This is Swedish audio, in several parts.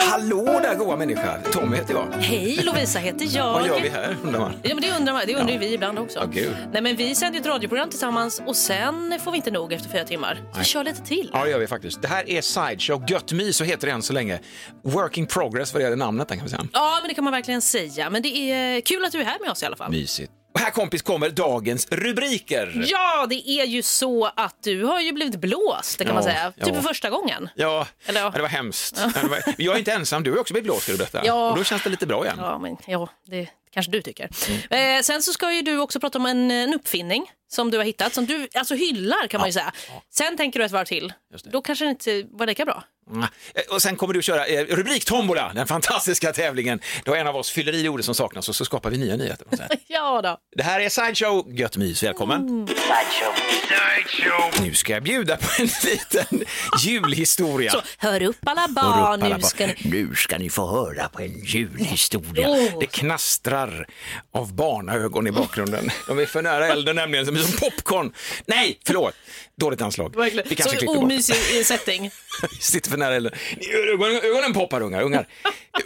Hallå där goa människa! Tommy heter jag. Hej, Lovisa heter jag. Vad gör vi här undrar man? Ja, men det undrar, man- det undrar ju vi ibland också. Gud. Nej, men vi sänder ju ett radioprogram tillsammans och sen får vi inte nog efter fyra timmar. Vi kör lite till. Ja, det gör vi faktiskt. Det här är Sideshow. Gött mys, så heter det än så länge. Work in progress vad det gäller namnet kan man säga. Ja, men det kan man verkligen säga. Men det är kul att du är här med oss i alla fall. Mysigt. Här kompis kommer dagens rubriker. Ja, det är ju så att du har ju blivit blåst, det kan Ja, man säga. Typ ja. för första gången. Ja, Eller ja. det var hemskt. Ja. Jag är inte ensam, du har också blivit blåst ska du berätta. Ja. Och då känns det lite bra igen. Ja, men ja, det kanske du tycker. Mm. Eh, sen så ska ju du också prata om en, en uppfinning som du har hittat, som du alltså hyllar kan man ju säga. Sen tänker du ett varv till. Då kanske det inte var lika bra. Mm. Eh, Och sen kommer du att köra eh, rubriktombola, den fantastiska tävlingen. Då en av oss fyller i ordet som saknas och så skapar vi nya nyheter. Ja då. Det här är Sideshow, gött mys, välkommen. Mm. Nu ska jag bjuda på en liten julhistoria. Så hör upp alla Hör barn, upp alla nu barn. ska ni... nu ska ni få höra på en julhistoria. Åh. Det knastrar av barnaögon i bakgrunden. De är för nära elden nämligen, som, som popcorn. Nej, förlåt. Dåligt anslag. Vi kanske Så klipper bort. omysig i setting. Sitter för nära elden. Ögonen, ögonen poppar ungar, ungar.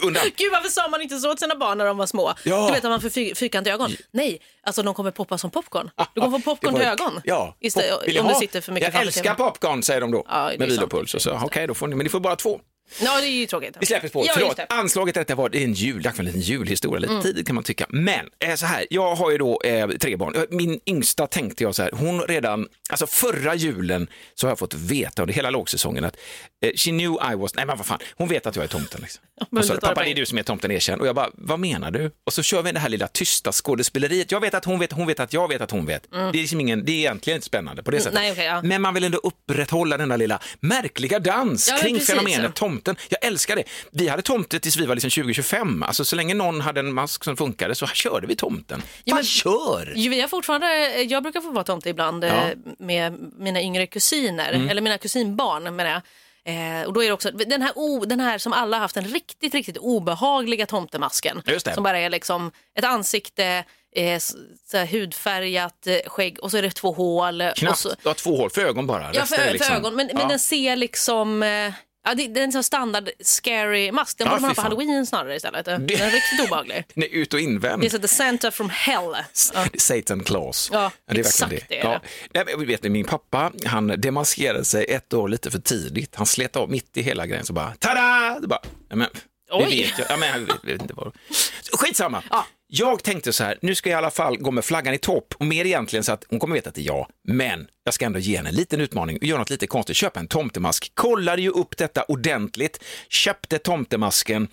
Undan. Gud, varför sa man inte så till sina barn när de var små? Ja. Du vet att man får fy fyrkantiga ögon. Nej, alltså de kommer poppa som popcorn. Du kommer få popcorn Det till var- ögon. Ja. Istället, om du sitter för mycket Jag älskar popcorn, säger de då. Ja, är med vilopuls. Och så, Okej, då får ni, men ni får bara två. Ja, det är ju tråkigt. Vi släpper på. Ja, Förlåt, anslaget detta var det är en jul, en liten julhistoria. Mm. Lite tidigt kan man tycka. Men eh, så här, jag har ju då eh, tre barn. Eh, Min yngsta tänkte jag så här, hon redan, alltså förra julen så har jag fått veta under hela lågsäsongen att eh, she knew I was, nej men vad fan, hon vet att jag är tomten. Liksom. Och så, det pappa det är du som är tomten, erkänn. Och jag bara, vad menar du? Och så kör vi det här lilla tysta skådespeleriet. Jag vet att hon vet, hon vet att jag vet att hon vet. Det är liksom ingen, det är egentligen inte spännande på det sättet. Mm. nej, okej, ja. Men man vill ändå upprätthålla denna lilla märkliga dans Ja, kring precis. fenomenet tomten. Jag älskar det. Vi hade tomte tills vi var liksom 2025. Alltså så länge någon hade en mask som funkade så körde vi tomten. Ja, men- kör! Jo, vi har fortfarande, jag brukar få vara tomte ibland eh, Ja. Mm. med mina yngre kusiner, eller mina kusinbarn menar jag. Eh, och då är det också den här, o, den här som alla har haft, den riktigt, riktigt obehagliga tomtemasken. Som bara är liksom ett ansikte, eh, s- så här hudfärgat eh, skägg och så är det två hål. Och Knappt, så, du har två hål för ögon bara. ja, för, liksom, för ögon, men, men ja. den ser liksom... Ja, det, det är en sån standard scary mask. Den Ja, borde man ha på fan. halloween snarare istället. Den är riktigt obehaglig. Den är ut och invänd. Det är så the center from hell. Ja. Satan Claus. Ja, det är exakt verkligen det det. Ja. Nej, vet ni, min pappa, han demaskerade sig ett år lite för tidigt. Han slet av mitt i hela grejen så bara, tada! Det bara, nej, men, det Oj. vet jag. Ja, men, jag vet, vet inte vad. Skitsamma. Ja. Jag tänkte så här, nu ska jag i alla fall gå med flaggan i topp och mer egentligen så att hon kommer veta att det är jag. Men jag ska ändå ge henne en liten utmaning och göra något lite konstigt. Köpa en tomtemask. Kollade ju upp detta ordentligt, köpte tomtemasken,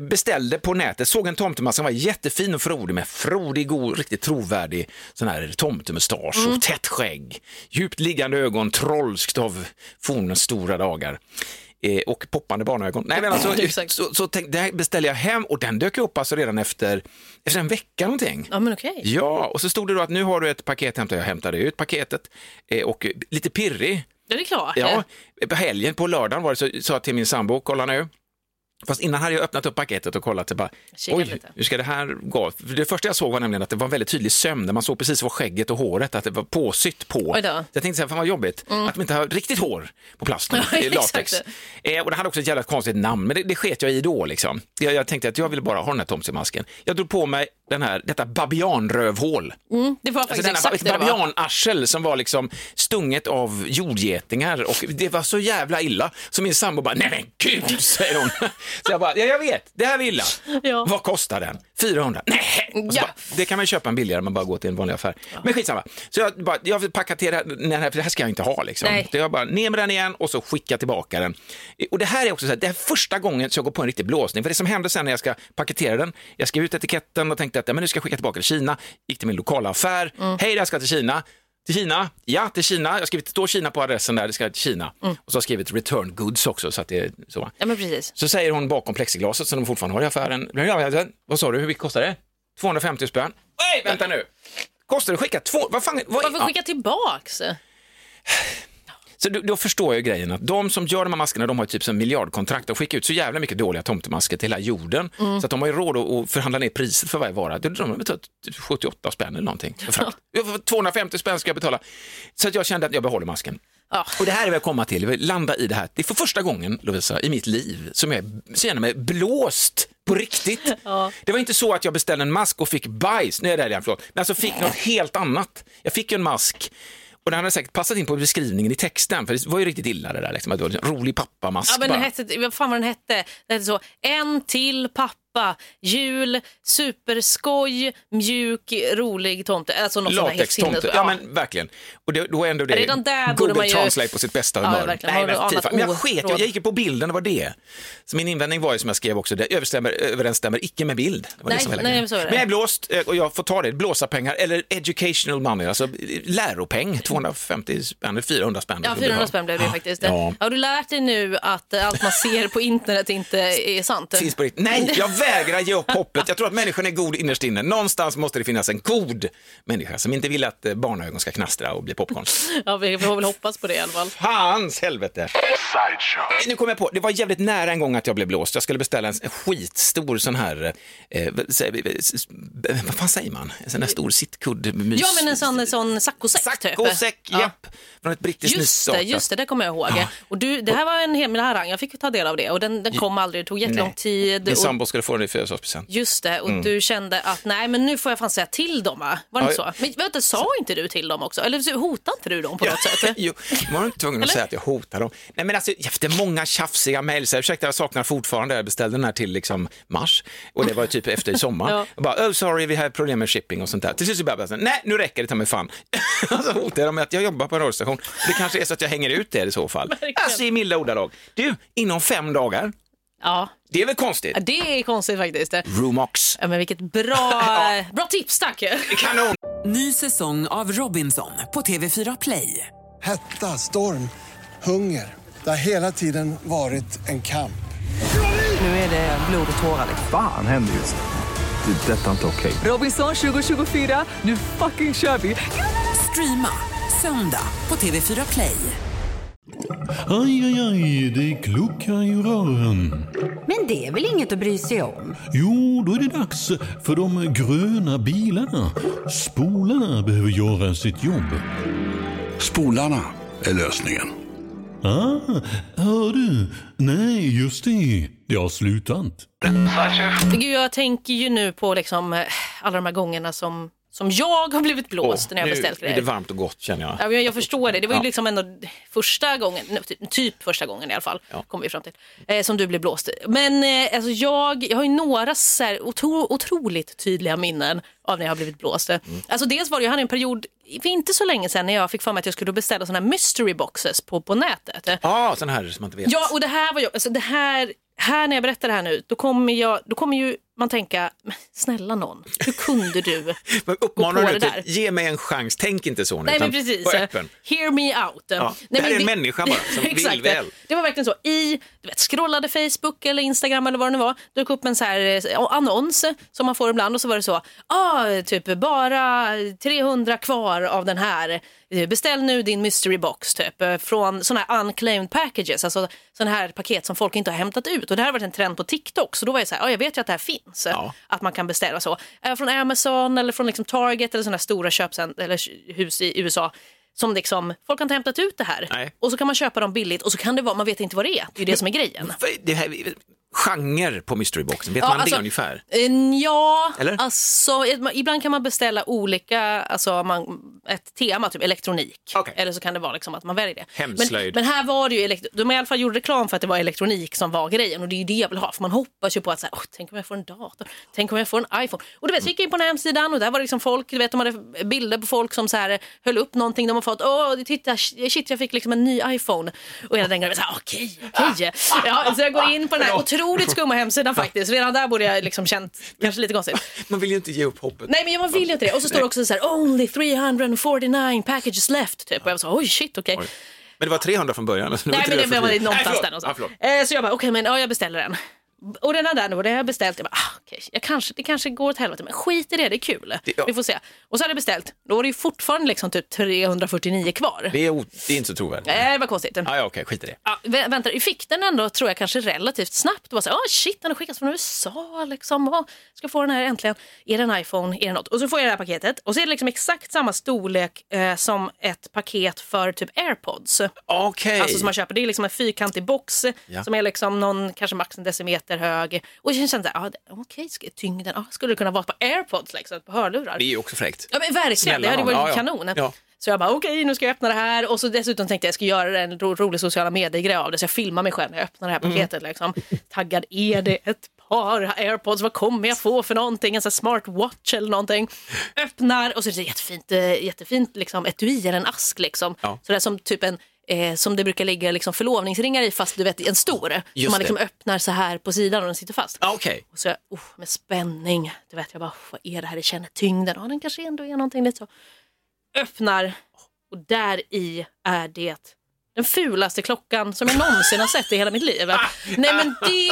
beställde på nätet, såg en tomtemask som var jättefin och frodig med frodig, god, riktigt trovärdig sån här tomtemustasch och tätt skägg, djupt liggande ögon, trollskt av fornens stora dagar. Eh, och poppande barnögon. Nej, men alltså, så, så tänk, det beställde jag hem och den dök upp alltså redan efter, efter en vecka någonting. Ja, men okej. Ja, och så stod det då att nu har du ett paket hämtat. Jag hämtade ut paketet eh, och lite pirrig. Ja, det är klart. Ja, på helgen, på lördagen var det så sa jag till min sambo, kolla nu. Fast innan hade jag öppnat upp paketet och kollat, och bara, oj, lite. hur ska det här gå? För det första jag såg var nämligen att det var en väldigt tydlig sömn, där man såg precis var skägget och håret, att det var påsytt på. Mm. Så jag tänkte så här, fan vad jobbigt, att de inte har riktigt hår på plasten, Ja, i latex. Eh, och det hade också ett jävla konstigt namn, men det, det sket jag i då. Liksom. Jag, jag tänkte att jag ville bara ha den här tomtemasken. Jag drog på mig den här, detta babianrövhål. Det var Alltså faktiskt denna exakt var. babianarsel som var liksom stunget av jordgetingar och det var så jävla illa. Så min sambo bara, nej men gud, säger hon. Så jag bara, ja jag vet, det här var illa. Ja. Vad kostar den? 400? Nej! Ja. bara, det kan man köpa en billigare, man bara går till en vanlig affär. Men skitsamma. Så jag, bara, jag vill paketera den här, för det här ska jag inte ha liksom. Nej. Så jag bara, ner med den igen och så skicka tillbaka den. Och det här är också så här, det är första gången som jag går på en riktig blåsning. För det som hände sen när jag ska paketera den, jag skrev ut etiketten och tänkte att ja, men nu ska jag skicka tillbaka till Kina. Gick till min lokala affär. Mm. Hej, det här ska till Kina. Till Kina? Ja, till Kina. Jag har skrivit, står Kina på adressen där, det ska till Kina. Mm. Och så har jag skrivit return goods också. Så att det är så. Ja, men precis. Så säger hon bakom plexiglaset som de fortfarande har i affären. Vad sa du, hur mycket kostar det? 250 spänn. Nej, vänta nu. Kostar det att skicka två... Vad fan, vad, Varför ja. skicka tillbaks? Så då, då förstår jag grejen att de som gör de här maskerna, de har ju typ som miljardkontrakt och skickar ut så jävla mycket dåliga tomtemasker till hela jorden. Mm. Så att de har ju råd att, förhandla ner priset för varje vara. De har betalat typ 78 spänn eller någonting. Frakt. Jag får 250 spänn ska jag betala. Så att jag kände att jag behåller masken. Ja. Och det här är vad jag komma till, jag vill landa i det här. Det är för första gången, Lovisa, i mitt liv som jag känner mig blåst på riktigt. Det var inte så att jag beställde en mask och fick bajs, nej det är det förlåt, men alltså fick något helt annat. Jag fick en mask och den hade säkert passat in på beskrivningen i texten, för det var ju riktigt illa det där, liksom, att det var en rolig pappamask Ja, men den hette, vad fan vad den hette? Den hette så, en till pappa, jul, superskoj, mjuk, rolig tomte. Alltså något Latextomte, ja men verkligen. Och det, då är ändå det Redan där Google man ju- Translate på sitt bästa Ja, humör. verkligen. Nej, men, men jag sket jag, jag gick på bilden, det var det. Så min invändning var ju som jag skrev också, det överensstämmer, överensstämmer icke med bild. Det var Nej, det som var nej, så är det. Men jag är blåst eh, och jag får ta det, blåsarpengar eller educational money, alltså läropeng, 250 spänn eller 400 spänn. Ja, 400 spänn blev det faktiskt. Ja. Har du lärt dig nu att allt man ser på internet inte är sant? Finns på riktigt. Nej, jag vägrar ge upp hoppet. Jag tror att människan är god innerst inne. Någonstans måste det finnas en god människa som inte vill att eh, barnögon ska knastra och bli popcorn. Ja, vi får väl hoppas på det i alla fall. Hans helvete. Nu kom jag på, det var jävligt nära en gång att jag blev blåst. Jag skulle beställa en skitstor sån här, eh, vad säger- vad fan säger man? En sån där stor sittkudde. Ja, men en sån, en sån saccosäck typ. Saccosäck, Ja. japp. Från ett brittiskt Just det, just det, det kommer jag ihåg. Och du, det här var en hel harang, jag fick ta del av det och den, den kom aldrig, det tog jättelång Nej. tid. Min Och, sambo skulle få den i födelsedagspresent. just det, och du kände att nej men nu får jag fan säga till dem va? Var det inte så? Men vänta, sa inte du till dem också? Eller hotade inte du dem på något sätt? jo, var inte tvungen att säga att jag hotar dem. Nej, men alltså, efter många tjafsiga mejl, så ursäkta jag saknar fortfarande, jag beställde den här till liksom mars och det var typ efter sommar. Ja. Bara, oh sorry, vi har problem med shipping och sånt där. Till slut så bara, jag, nej nu räcker det ta mig fan. och så hotar jag dem med att jag jobbar på en radiostation. Det kanske är så att jag hänger ut det i så fall. Verkligen. Alltså i milda ordalag. Du, inom fem dagar, Ja, det är väl konstigt? Ja, det är konstigt faktiskt. Roomox. Ja, men vilket bra, bra tips, tack! Kanon! Ny säsong av Robinson på TV4 Play. Hetta, storm, hunger. Det har hela tiden varit en kamp. Nu är det blod och tårar. liksom. Fan händer just det. Det är detta inte okej. Robinson 2024, nu fucking kör vi! Streama söndag på TV4 Play. Aj, aj, aj, det kluckar i rören. Men det är väl inget att bry sig om? Jo, då är det dags för de gröna bilarna. Spolarna behöver göra sitt jobb. Spolarna är lösningen. Ah, hör du? Nej, just det. Det har slutat. Gud, jag tänker ju nu på liksom, eh, alla de här gångerna som, som jag har blivit blåst när jag har nu beställt blir det grejer. varmt och gott känner jag. Ja, jag förstår det. Det var ju Ja. liksom ändå första gången, typ första gången i alla fall, Ja. kom vi fram till, eh, som du blev blåst. Men eh, alltså jag, jag har ju några så här, otro, otroligt tydliga minnen av när jag har blivit blåst. Mm. Alltså dels var det, jag hade en period, för inte så länge sedan, när jag fick för mig att jag skulle beställa såna här mystery boxes på, på nätet. Ja, sån här som man inte vet. Ja, och det här var ju, alltså det här, här när jag berättar det här nu, då kommer, jag, då kommer ju man tänka, "Men snälla någon, hur kunde du? Men uppmanar gå på du det där. ge mig en chans, tänk inte så nu, Nej men precis, var öppen. hear me out. Ja, Nej, det här är en men människa bara som vill väl. Det var verkligen så. I, du vet, scrollade Facebook eller Instagram eller vad det nu var, dök upp en så här eh, annons som man får ibland och så var det så, ah, typ bara 300 kvar av den här, beställ nu din mystery box typ eh, från sådana här unclaimed packages, alltså sådana här paket som folk inte har hämtat ut och det här har varit en trend på TikTok så då var jag så här, ah, jag vet ju att det här finns, Ja. att man kan beställa så, Eh, från Amazon eller från liksom Target eller sådana stora köpcent eller hus i USA som liksom, folk har inte hämtat ut det här. Nej. Och så kan man köpa dem billigt och så kan det vara, man vet inte vad det är. Det är ju det som är grejen. Det här, genre på mysteryboxen, vet Ja, man alltså- det ungefär? Eh, Ja, Eller? alltså eh, ibland kan man beställa olika, alltså man, ett tema, typ elektronik. Okej. Eller så kan det vara liksom att man väljer det. Hemslöjd. Men, men här var det ju, de i alla fall gjort reklam för att det var elektronik som var grejen och det är ju det jag vill ha. För man hoppas ju på att så här, "Åh, tänk om jag får en dator, tänk om jag får en iPhone. Och du vet, så gick jag in på den här hemsidan och där var det liksom folk, du vet de hade bilder på folk som så här höll upp någonting de har fått. Åh, titta, shit jag fick liksom en ny iPhone. Och hela den grejen, okej, okej. Ja, så jag går in på den här otroligt skumma hemsidan faktiskt. Redan där borde jag liksom känt kanske lite konstigt. Man vill ju inte ge upp hoppet. Nej men jag vill ju inte det. Och så står det också så här, only 349 packages left. Typ. Och jag var så, oj shit okej. Oj. Men det var 300 från början. nu Nej men det 300 var någonstans där någonstans. förlåt. Eh, så jag bara, okej men ja, jag beställer den. Och den där nu, och det har jag beställt. Jag bara, ah, okej, jag kanske, det kanske går åt helvete, men skit i det, det är kul. Det- ja. Vi får se. Och så hade jag beställt, då var det ju fortfarande liksom typ 349 kvar. Det är, det är inte så trovärdigt. Nej, det var konstigt. Ah, ja, okej, skit i det. Ja, vä- vänta, vi fick den ändå tror jag kanske relativt snabbt. Var så oh, shit, den har skickats från USA liksom. Oh, ska få den här äntligen. Är det en iPhone? Är det något? Och så får jag det här paketet och så är det liksom exakt samma storlek eh, som ett paket för typ airpods. Okej. Alltså som man köper. Det är liksom en fyrkantig box Ja. som är liksom någon kanske max en decimeter hög. Och jag kände att ah, okej, ska- tyngden, ah, skulle det kunna vara på airpods liksom, på hörlurar? Det är ju också fräckt. Ja men verkligen, Snälla det hade varit Ja, kanon. Ja. Så jag bara okej nu ska jag öppna det här och så dessutom tänkte jag jag ska göra en ro rolig sociala medier-grej av det så jag filmar mig själv när jag öppnar det här Mm. paketet. Liksom. Taggad, är det ett par airpods? Vad kommer jag få för någonting? En sån här smartwatch eller någonting. Öppnar och så är det jättefint, eh, jättefint liksom, etui eller en ask liksom. Ja. Så det är som typ en Eh, som det brukar ligga liksom förlovningsringar i fast du vet en stor. Just som man liksom det. öppnar så här på sidan och den sitter fast. Ah, Okej. Och så oh, med spänning, du vet jag bara, vad är det här? Jag känner tyngden, ja den kanske ändå är någonting lite så. Öppnar och där i är det den fulaste klockan som jag någonsin har sett i hela mitt liv. Nej men det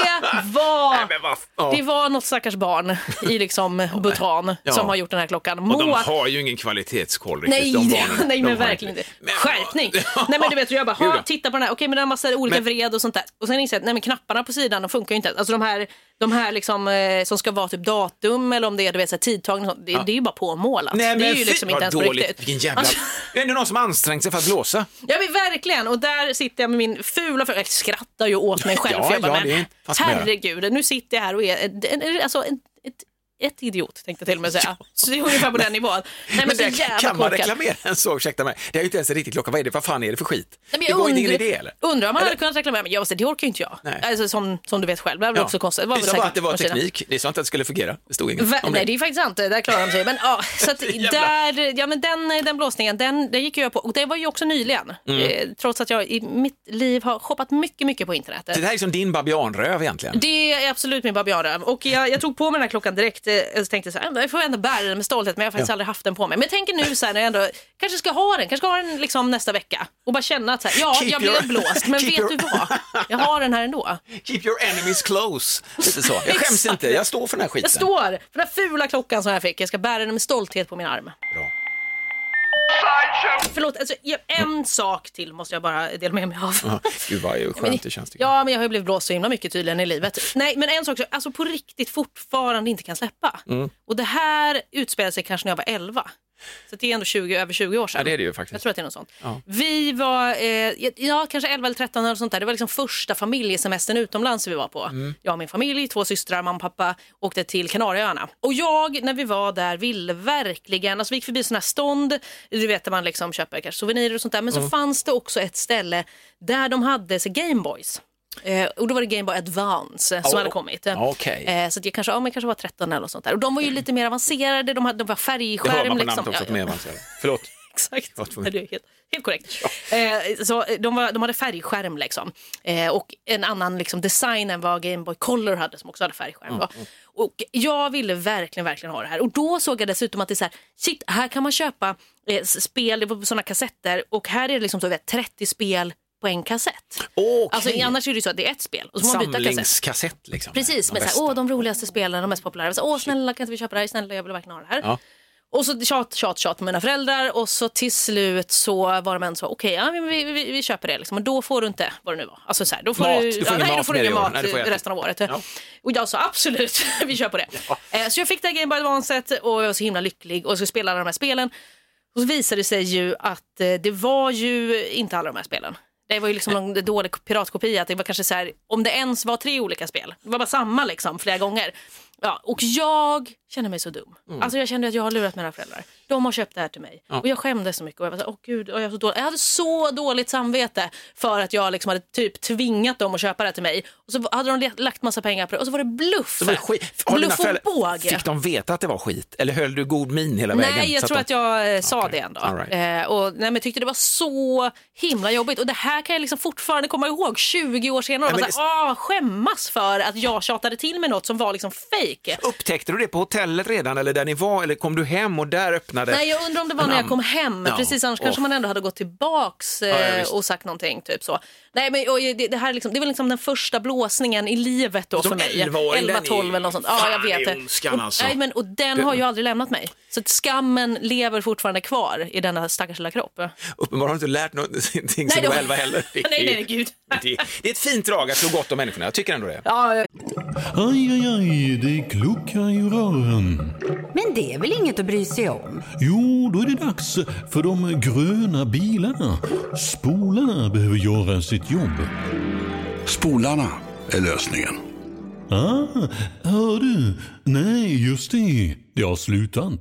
var, Nej, men. Ja. det var något stackars barn i liksom Bhutan Ja. som har gjort den här klockan. Och de har ju ingen kvalitetskoll riktigt, Nej, det- barnen. nej men har verkligen inte. Men- Skärpning! nej men du vet, jag bara, ha, ja. titta på den här, okej men det är en massa olika Men- vred och sånt där. Och sen inser jag att nej, men knapparna på sidan de funkar ju inte. Alltså de här, de här liksom, eh, som ska vara typ datum eller om det är du vet, så här, tidtagning och sånt, det, det är ju bara påmålat. Nej, det är men ju liksom inte ens på riktigt. Vilken jävla... Det är ändå någon som ansträngt sig för att blåsa. Ja men verkligen, och där sitter jag med min fula Jag skrattar ju åt mig själv. Ja, för jag bara, ja, det är men, herregud, nu sitter jag här och är en, en, alltså, en, ett, idiot tänkte jag till och med säga. Så det är ungefär på den nivån. Nej, men, Men så det jävla kan man korkad. reklamera en så, ursäkta mig. Det är ju inte ens en riktig klocka. Vad är det, vad fan är det för skit? Nej, men det går ingen undrar- idé eller? Undrar om man hade kunnat reklamera, men jag, det orkar ju inte jag. Nej. Alltså, som, som du vet själv, det var väl också konstigt. Det var väl sa bara säkert att det var teknik. Det sa inte att det skulle fungera. Det stod inget Va? om Nej, det är faktiskt sant. Där klarar de sig. Men, ja, så att där, ja, men den, den blåsningen, den, den gick jag på. Och det var ju också nyligen. Mm. Eh, trots att jag i mitt liv har shoppat mycket, mycket på internet. Så det här är som din babianröv egentligen. Det är absolut min babianröv. Och jag, jag tog på mig den här klockan direkt. eh, och tänkte så här, jag får ändå bära den med stolthet, men jag har faktiskt aldrig haft den på mig. Men jag tänker nu så här, när jag ändå kanske ska ha den, kanske ska ha den liksom nästa vecka. Och bara känna att så här, ja, Keep jag blev your- blåst, men vet your- du vad? Jag har den här ändå. Keep your enemies close. Lite så. Jag skäms inte, jag står för den här skiten. Jag står för den här fula klockan som jag fick. Jag ska bära den med stolthet på min arm. Bra. Förlåt, alltså, en sak till måste jag bara dela med mig av. Ja, Gud vad Men- skönt det känns. Ja, men jag har ju blivit blåst så himla mycket tydligen i livet. Nej, men en sak som jag alltså på riktigt fortfarande inte kan släppa. Mm. Och det här utspelade sig kanske när jag var 11. Så det är ändå 20, över 20 år sedan. Ja, det är det ju faktiskt. Jag tror att det är något sånt. Ja. Vi var, eh, ja kanske 11 eller 13 eller sånt där. Det var liksom första familjesemestern utomlands vi var på. Mm. Jag och min familj, två systrar, mamma och pappa åkte till Kanarieöarna. Och jag, när vi var där, ville verkligen, alltså vi gick förbi sådana här stånd, du vet där man liksom köper kanske souvenirer och sånt där. Men Mm. så fanns det också ett ställe där de hade Gameboys. Eh, och då var det Game Boy Advance eh, som Oh, hade kommit. Eh, så att jag kanske, ja, men kanske var 13 eller något sånt där. Och de var ju lite mer avancerade, de, hade, de var Det färgskärm. hör man på liksom. namnet också. Ja, ja. avancerade. Förlåt. Exakt, det är helt, helt korrekt. Eh, så eh, de, var, de hade färgskärm liksom. Eh, och en annan liksom, design än vad Game Boy Color hade som också hade färgskärm. då. Och jag ville verkligen, verkligen ha det här. Och då såg jag dessutom att det är så här, shit, här kan man köpa spel det var på sådana kassetter och här är det liksom så, vet, 30 spel på en kassett. Okej. Alltså annars är det så att det är ett spel och så man. Samlingskassett liksom. Precis, De med bästa. såhär, åh de roligaste spelen, de mest populära. Så, åh snälla kan inte vi köpa det här, snälla jag vill verkligen ha det här. Ja. Och så tjat, tjat, tjat med mina föräldrar och så till slut så var de ändå så, okej, ja, men vi, vi, vi köper det liksom. Och då får du inte, vad det nu var, alltså så här, då får Mat. du, Du får ingen nej, då mat får ingen mat Nej, får resten av året. Ja. Och jag sa absolut, vi kör på det. Eh, Så jag fick det här Game Boy Advance och jag var så himla lycklig och så spelade de här spelen. Och så visade det sig ju att eh, det var ju inte alla de här spelen. Det var ju liksom en dålig piratkopia, att det var kanske så här, om det ens var tre olika spel. Det var bara samma liksom flera gånger. Ja, och jag kände mig så dum. Mm. Alltså jag kände att jag har lurat mina föräldrar. De har köpt det här till mig. Och jag skämdes så mycket. Och jag var så åh gud, och jag, så dålig. jag hade så dåligt samvete för att jag liksom hade typ tvingat dem att köpa det här till mig. Och så hade de lagt massa pengar på det och så var det bluff. Det var skit. Bluff och föräldrar- båg. Fick de veta att det var skit? Eller höll du god min hela vägen? Nej, jag tror de... att jag eh, sa Okej, det ändå. right. Eh, och, nej, men jag tyckte det var så himla jobbigt. Och det här kan jag liksom fortfarande komma ihåg 20 år senare. Och bara men så här, "Åh, skämmas för att jag tjatade till med något som var liksom fake. Upptäckte du det på hotellet redan eller där ni var eller kom du hem och där öppnade. Nej, jag undrar om det var när jag kom hem. Ja. Precis, annars Åh. kanske man ändå hade gått tillbaks Ja, ja, eh, visst. och sagt någonting. Typ så. Nej, men och, det, det här är liksom, det väl liksom den första blåsningen i livet då för mig. 11-åring, 11, den är 12 eller något sånt. Ja, jag vet det. ondskan, och, alltså. nej, men, och den har ju aldrig lämnat mig. Så att skammen lever fortfarande kvar i denna stackars lilla kropp. Uppenbarligen har du inte lärt någonting sen du var var- 11 heller. Det nej, nej, gud. Det, det är ett fint drag att slå gott om människorna, jag tycker ändå det. Ja, Aj, aj, aj, det kluckar i rören. Men det är väl inget att bry sig om? Jo, då är det dags för de gröna bilarna. Spolarna behöver göra sitt jobb. Spolarna är lösningen. Ah, hör du? Nej, just det. Det har slutat.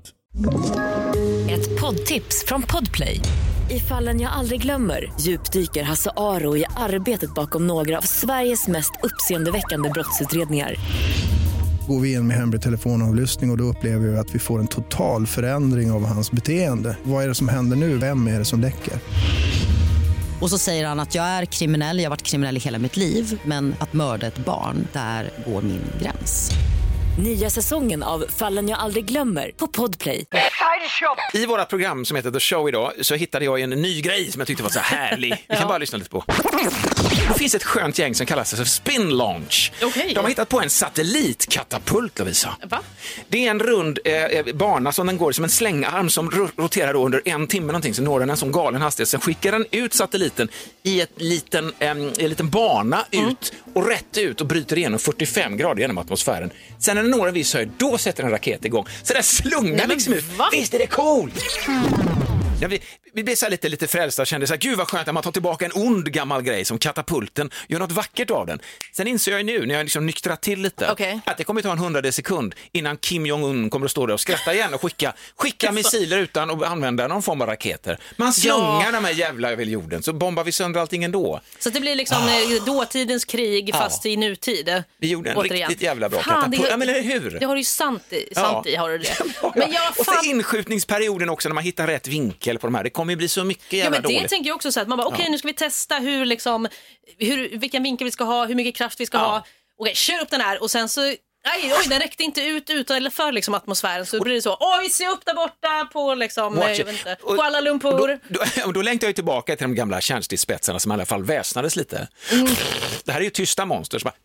Ett poddtips från Podplay. I fallen jag aldrig glömmer djupdyker Hasse Aro i arbetet bakom några av Sveriges mest uppseendeväckande brottsutredningar. Går vi in med hemlig telefonavlyssning och, och då upplever vi att vi får en total förändring av hans beteende. Vad är det som händer nu? Vem är det som läcker? Och så säger han att jag är kriminell, jag har varit kriminell i hela mitt liv men att mörda ett barn, där går min gräns. Nya säsongen av Fallen jag aldrig glömmer på Podplay. I våra program som heter The Show idag så hittade jag en ny grej som jag tyckte var så härlig. Vi kan bara lyssna lite på. Det finns ett skönt gäng som kallar sig för Spin Launch. Okej. De har hittat på en satellitkatapult, Lovisa. Va? Det är en rund eh, bana som den går som en slängarm som ro- roterar då under en timme någonting, så når den en sån galen hastighet. Sen skickar den ut satelliten i ett liten, eh, en liten bana ut och rätt ut och bryter igenom 45 grader genom atmosfären. Sen när den når en viss höjd, då sätter en raket igång. Så den slungar liksom ut. Visst är det coolt? Ja, vi, vi blev så lite, lite frälsta och kände så här, gud vad skönt att man tar tillbaka en ond gammal grej som katapulten, gör något vackert av den. Sen inser jag nu, när jag liksom nyktrat till lite, Okej. att det kommer ta en hundrade sekund innan Kim Jong-Un kommer att stå där och skratta igen och skicka, skicka missiler utan att använda någon form av raketer. Man slungar de här jävla över jorden så bombar vi sönder allting ändå. Så det blir liksom eh, dåtidens krig fast i nutid. Vi gjorde en Återigen. riktigt jävla bra Fan, katapult. Ja, men eller hur? Det har du ju sant i, sant i har du det. Men jag och så inskjutningsperioden också när man hittar rätt vinkel på de här. Det kommer ju bli så mycket Ja, jävla men det dåligt. tänker jag också så att man bara, okej Ja. nu ska vi testa hur liksom, hur, vilken vinkel vi ska ha, hur mycket kraft vi ska Ja. ha. Okej, kör upp den här och sen så, nej, oj, den räckte inte ut, ut eller för liksom atmosfären. Så blir det så, oj, se upp där borta på liksom, vet inte, Kuala Lumpur. Då, då, då längtar jag tillbaka till de gamla kärnstridsspetsarna som i alla fall väsnades lite. Mm. Det här är ju tysta monster. Så bara,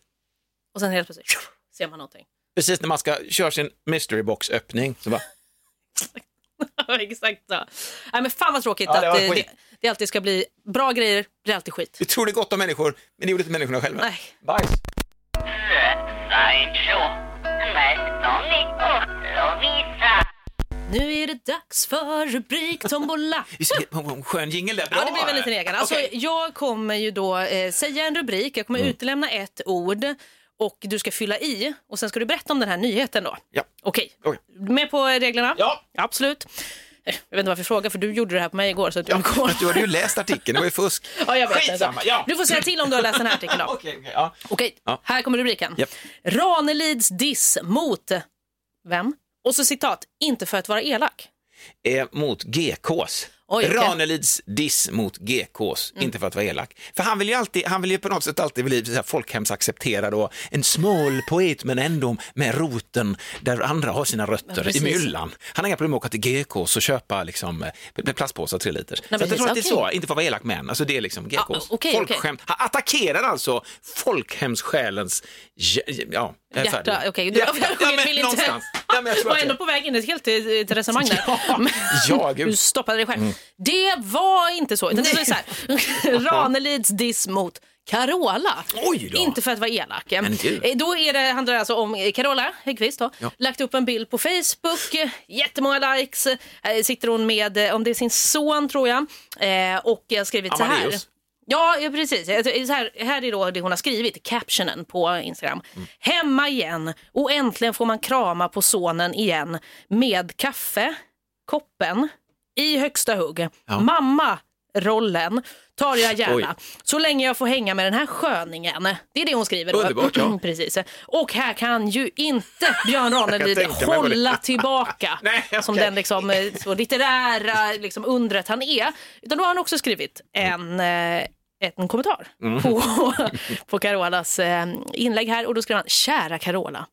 Och sen helt plötsligt ser man någonting. precis när man ska köra sin mystery box öppning så bara, Exakt så. Nej, men fan vad tråkigt Ja, det att eh, det, det alltid ska bli bra grejer, blir alltid skit. vi tror det är gott om människor, men det gjorde inte människorna själva. Nej. Bajs. Nu är det dags för rubrik tombola. Vi ska ge en skön jingel där. Bra. Ja, det blev en liten egen. Alltså. Mm. Jag kommer ju då eh, säga en rubrik, jag kommer utelämna ett ord och du ska fylla i och sen ska du berätta om den här nyheten då. Ja. Okej, Okej. med på reglerna? Ja. Absolut. Eh, Jag vet inte varför jag frågar för du gjorde det här på mig igår så att jag har koll. Du hade ju läst artikeln, det var ju fusk. Ja, jag vet Skitsamma, ja. Du får säga till om du har läst den här artikeln då. Okej, okej, ja. Ja. här kommer rubriken. Japp. Ranelids diss mot vem? Och så citat, inte för att vara elak. Eh, mot GKs. Oj. Mm. Ranelids diss mot GKs, inte för att vara elak. För han vill ju, alltid, han vill ju på något sätt alltid bli så här folkhemsaccepterad och en smal poet men ändå med roten där andra har sina Ja, rötter, i myllan. Han har inga problem med att åka till GKs och köpa liksom, eh, plastpåsar tre liter. Så att jag tror att det är så, inte för att vara elak men, alltså det är liksom GKs. Ja, okej, Folkskämt. Han attackerar alltså folkhemssjälens, ja, jag är färdig. Hjärta, okej. Du Ja, ja, men någonstans. Ja, men jag var ändå på väg in i ett helt ett, ett resonemang där. Ja, ja. Du stoppade dig själv. Det var inte så. Utan det var så här. Ranelids diss mot Carola. Oj då. Inte för att vara elak. Eh, Då är det, handlar det alltså om eh, Carola Häggkvist. Ja. Lagt upp en bild på Facebook, eh, jättemånga likes. Här sitter hon med, eh, om det är sin son tror jag, eh, och skrivit så här. Ja, ja, precis. Så här, här är då det hon har skrivit, captionen på Instagram. Mm. Hemma igen och äntligen får man krama på sonen igen med kaffe, koppen i högsta hugg. Ja. Mamma rollen tar jag Oj. gärna. Så länge jag får hänga med den här sköningen. Det är det hon skriver. Då. Underbart, ja. Precis. Och här kan ju inte Björn Ranelid hålla tillbaka Nej, okej. som den liksom, eh, så litterära liksom, undret han är. Utan då har han också skrivit en eh, en kommentar Mm. på, på Carolas eh, inlägg här och då skriver han Kära Carola.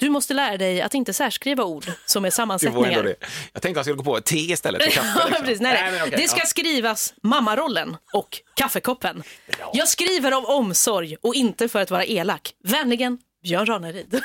Du måste lära dig att inte särskriva ord som är Det sammansättningar. det. Jag tänkte att jag skulle gå på te istället för kaffe. Liksom. precis. Nej, nej. men okej, det ska ja. skrivas mammarollen och kaffekoppen. Jag skriver av omsorg och inte för att vara elak. Vänligen, Björn Ranelid.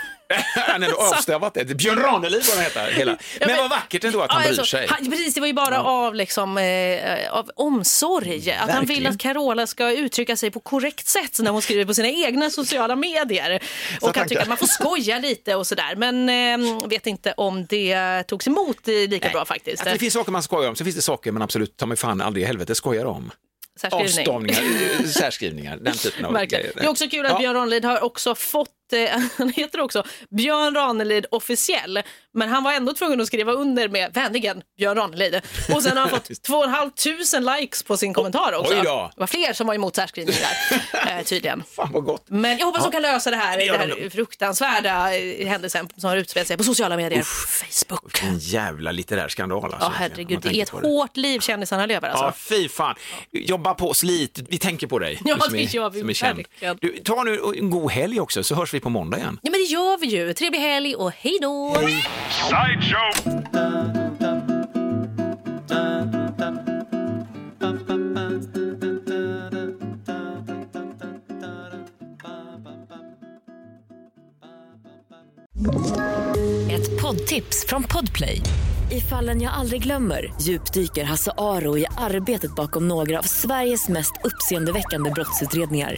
Han har ändå avstävat det. Björn Ranelid vad den heter. Hela. Men vad vackert ändå att han Ja, bryr alltså, sig. Han, precis, det var ju bara av, liksom, eh, av omsorg. Att han vill Verkligen. att Carola ska uttrycka sig på korrekt sätt när hon skriver på sina egna sociala medier. Och han tankar. tycker att man får skoja lite och sådär. Men eh, vet inte om det togs emot eh, lika bra faktiskt. Alltså, det finns saker man skojar om, så finns det saker man absolut ta mig fan aldrig i helvete skojar om. Avstavningar, eh, särskrivningar, den typen av Verkligen. grejer. Det är också kul att Ja. Björn Ranelid har också fått, han heter också Björn Ranelid officiell, men han var ändå tvungen att skriva under med vänligen Björn Ranelid. Och sen har han fått 2 500 likes på sin kommentar också. Det var fler som var emot särskrivning där, eh, tydligen. Fan vad gott. Men jag hoppas Ja. de kan lösa det här, Det här fruktansvärda eh, händelsen som har utspelat sig på sociala medier. Facebook. En jävla litterär skandal alltså. Ja, herregud. Det är ett det. hårt liv kändisarna lever alltså. Ja, fy fan. Jobba på, slit. Vi tänker på dig. Ja, det är, gör vi som är känd. verkligen. Du, ta nu en god helg också, så hörs vi på måndag igen. Ja, men det gör vi ju. Trevlig helg och hej då! Ett poddtips från Podplay. I fallen jag aldrig glömmer djupdyker Hasse Aro i arbetet bakom några av Sveriges mest uppseendeväckande brottsutredningar.